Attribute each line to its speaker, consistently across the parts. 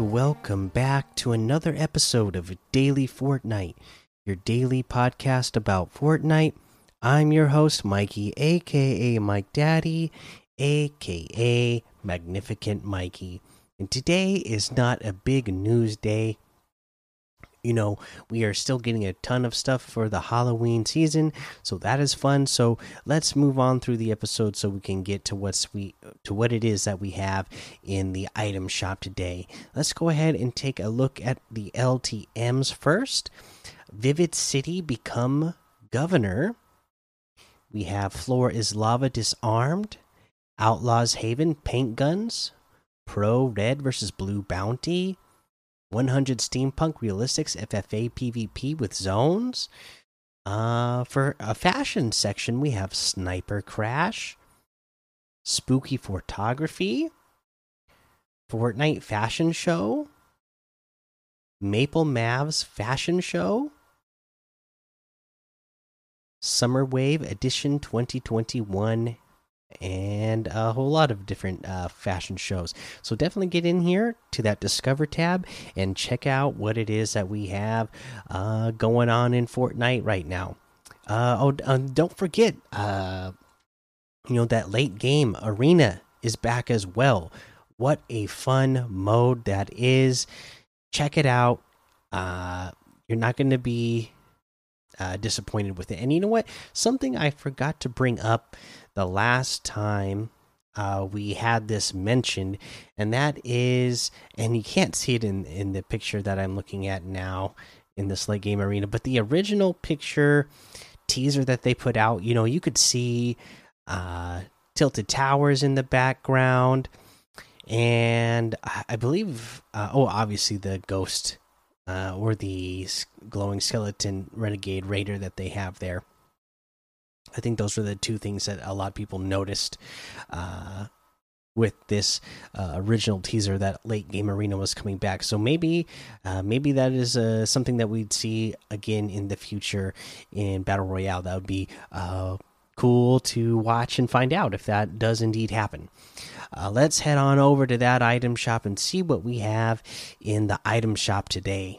Speaker 1: welcome back to another episode of Daily Fortnite, your daily podcast about Fortnite. I'm your host, Mikey, aka Mike Daddy, aka Magnificent Mikey. And today is not a big news day you know we are still getting a ton of stuff for the halloween season so that is fun. So let's move on through the episode so we can get to what's we to what it is that we have in the item shop today. Let's go ahead and take a look at the ltms first. Vivid city become governor. We have floor is lava disarmed outlaws haven paint guns pro red versus blue bounty 100 steampunk realistics FFA PvP with zones. Uh, for a fashion section, we have Sniper Crash, Spooky Photography, Fortnite Fashion Show, Maple Mavs Fashion Show, Summer Wave Edition 2021 and a whole lot of different uh, fashion shows. So definitely get in here to that Discover tab and check out what it is that we have uh, going on in Fortnite right now. Uh, oh, uh, don't forget, uh, you know that late game arena is back as well. What a fun mode that is! Check it out. Uh, you're not going to be disappointed with it. And you know what? Something I forgot to bring up the last time uh, we had this mentioned, and that is, and you can't see it in in the picture that I'm looking at now in this late game arena, but the original picture teaser that they put out, you know, you could see uh, tilted towers in the background, and I believe, uh, oh, obviously the ghost uh, or the glowing skeleton renegade raider that they have there. I think those were the two things that a lot of people noticed uh, with this uh, original teaser that late game arena was coming back. So maybe, uh, maybe that is uh, something that we'd see again in the future in battle royale. That would be uh, cool to watch and find out if that does indeed happen. Uh, let's head on over to that item shop and see what we have in the item shop today.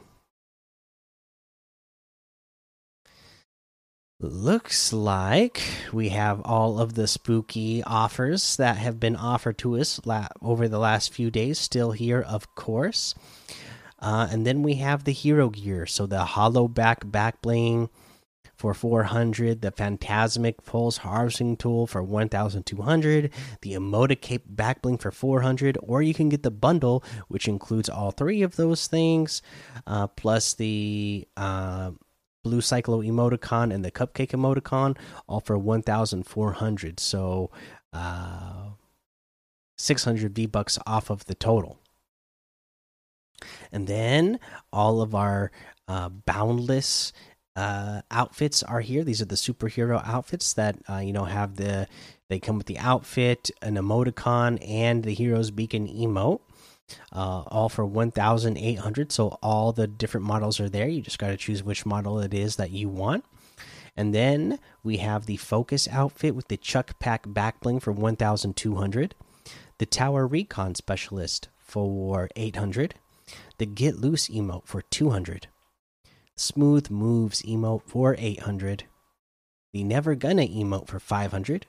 Speaker 1: Looks like we have all of the spooky offers that have been offered to us over the last few days still here, of course. Uh, and then we have the hero gear. So the hollow back back bling for 400, the phantasmic pulse harvesting tool for 1200, the emoticape back bling for 400, or you can get the bundle, which includes all three of those things, uh, plus the. Uh, blue cyclo emoticon and the cupcake emoticon all for 1400 so uh 600 v bucks off of the total and then all of our uh, boundless uh, outfits are here. These are the superhero outfits that uh, you know have the they come with the outfit an emoticon and the hero's beacon emote uh, all for 1800 so all the different models are there. You just got to choose which model it is that you want. And then we have the focus outfit with the chuck pack back bling for 1200 the tower recon specialist for 800 the get loose emote for 200 smooth moves emote for 800 the never gonna emote for 500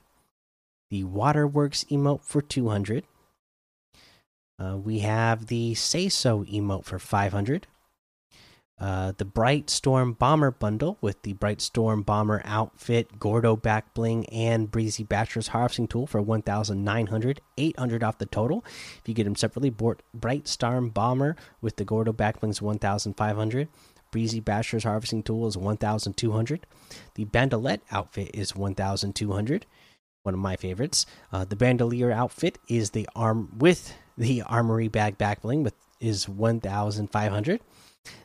Speaker 1: the waterworks emote for 200 uh, we have the Say So emote for 500. Uh, the Bright Storm Bomber bundle with the Bright Storm Bomber outfit, Gordo back bling, and Breezy Bachelor's harvesting tool for 1,900, 800 off the total. If you get them separately, Bright Storm Bomber with the Gordo back blings 1,500. Breezy Bachelor's harvesting tool is 1,200. The Bandolette outfit is 1,200. One of my favorites. Uh, the Bandolier outfit is the arm with the armory bag back bling with is 1500.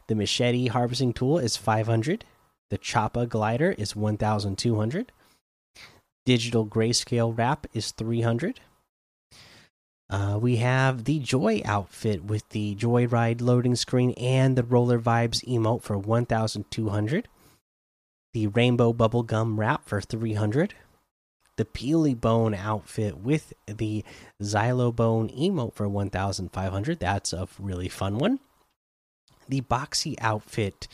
Speaker 1: The machete harvesting tool is 500. The choppa glider is 1200. Digital grayscale wrap is 300. Uh, we have the Joy outfit with the Joyride loading screen and the Roller Vibes emote for 1200. The Rainbow Bubblegum wrap for 300 the Peely Bone outfit with the Xylobone emote for 1,500. That's a really fun one. The Boxy outfit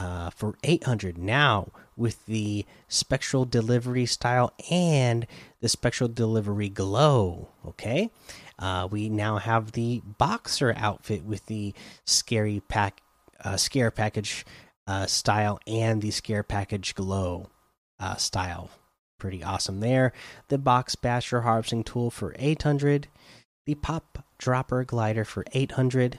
Speaker 1: uh, for 800 now with the Spectral Delivery style and the Spectral Delivery glow. Okay. Uh, we now have the Boxer outfit with the Scary Pack, uh, Scare Package uh, style and the Scare Package glow uh, style pretty awesome there. The box basher harvesting tool for 800, the pop dropper glider for 800,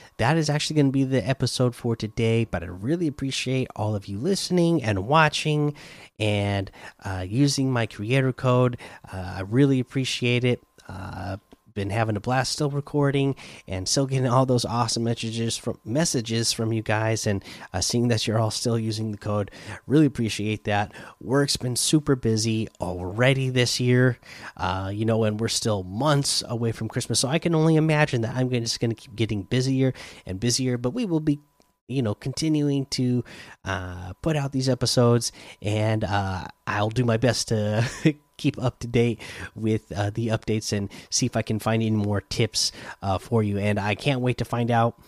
Speaker 1: that is actually going to be the episode for today. But I really appreciate all of you listening and watching and uh, using my creator code. Uh, I really appreciate it. Uh, been having a blast still recording and still getting all those awesome messages from messages from you guys and uh, seeing that you're all still using the code. Really appreciate that. Work's been super busy already this year uh, you know and we're still months away from christmas. So i can only imagine that i'm just going to keep getting busier and busier but we will be you know continuing to uh, put out these episodes and uh, i'll do my best to keep up to date with uh, the updates and see if I can find any more tips uh, for you. And I can't wait to find out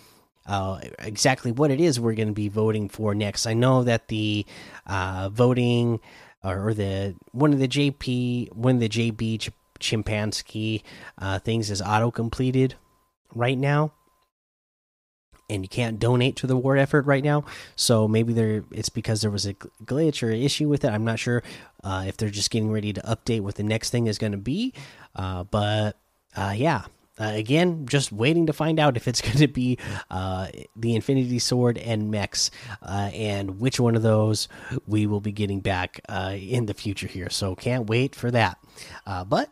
Speaker 1: uh, exactly what it is we're going to be voting for next. I know that the uh, voting or the one of the JP, one of the JB Ch Chimpanski uh, things is auto completed right now and you can't donate to the war effort right now. So maybe there it's because there was a glitch or issue with it. I'm not sure uh, if they're just getting ready to update what the next thing is going to be. Uh, but uh, yeah. Uh, again, just waiting to find out if it's going to be uh, the Infinity Sword and mechs, uh, and which one of those we will be getting back in the future here. So can't wait for that. but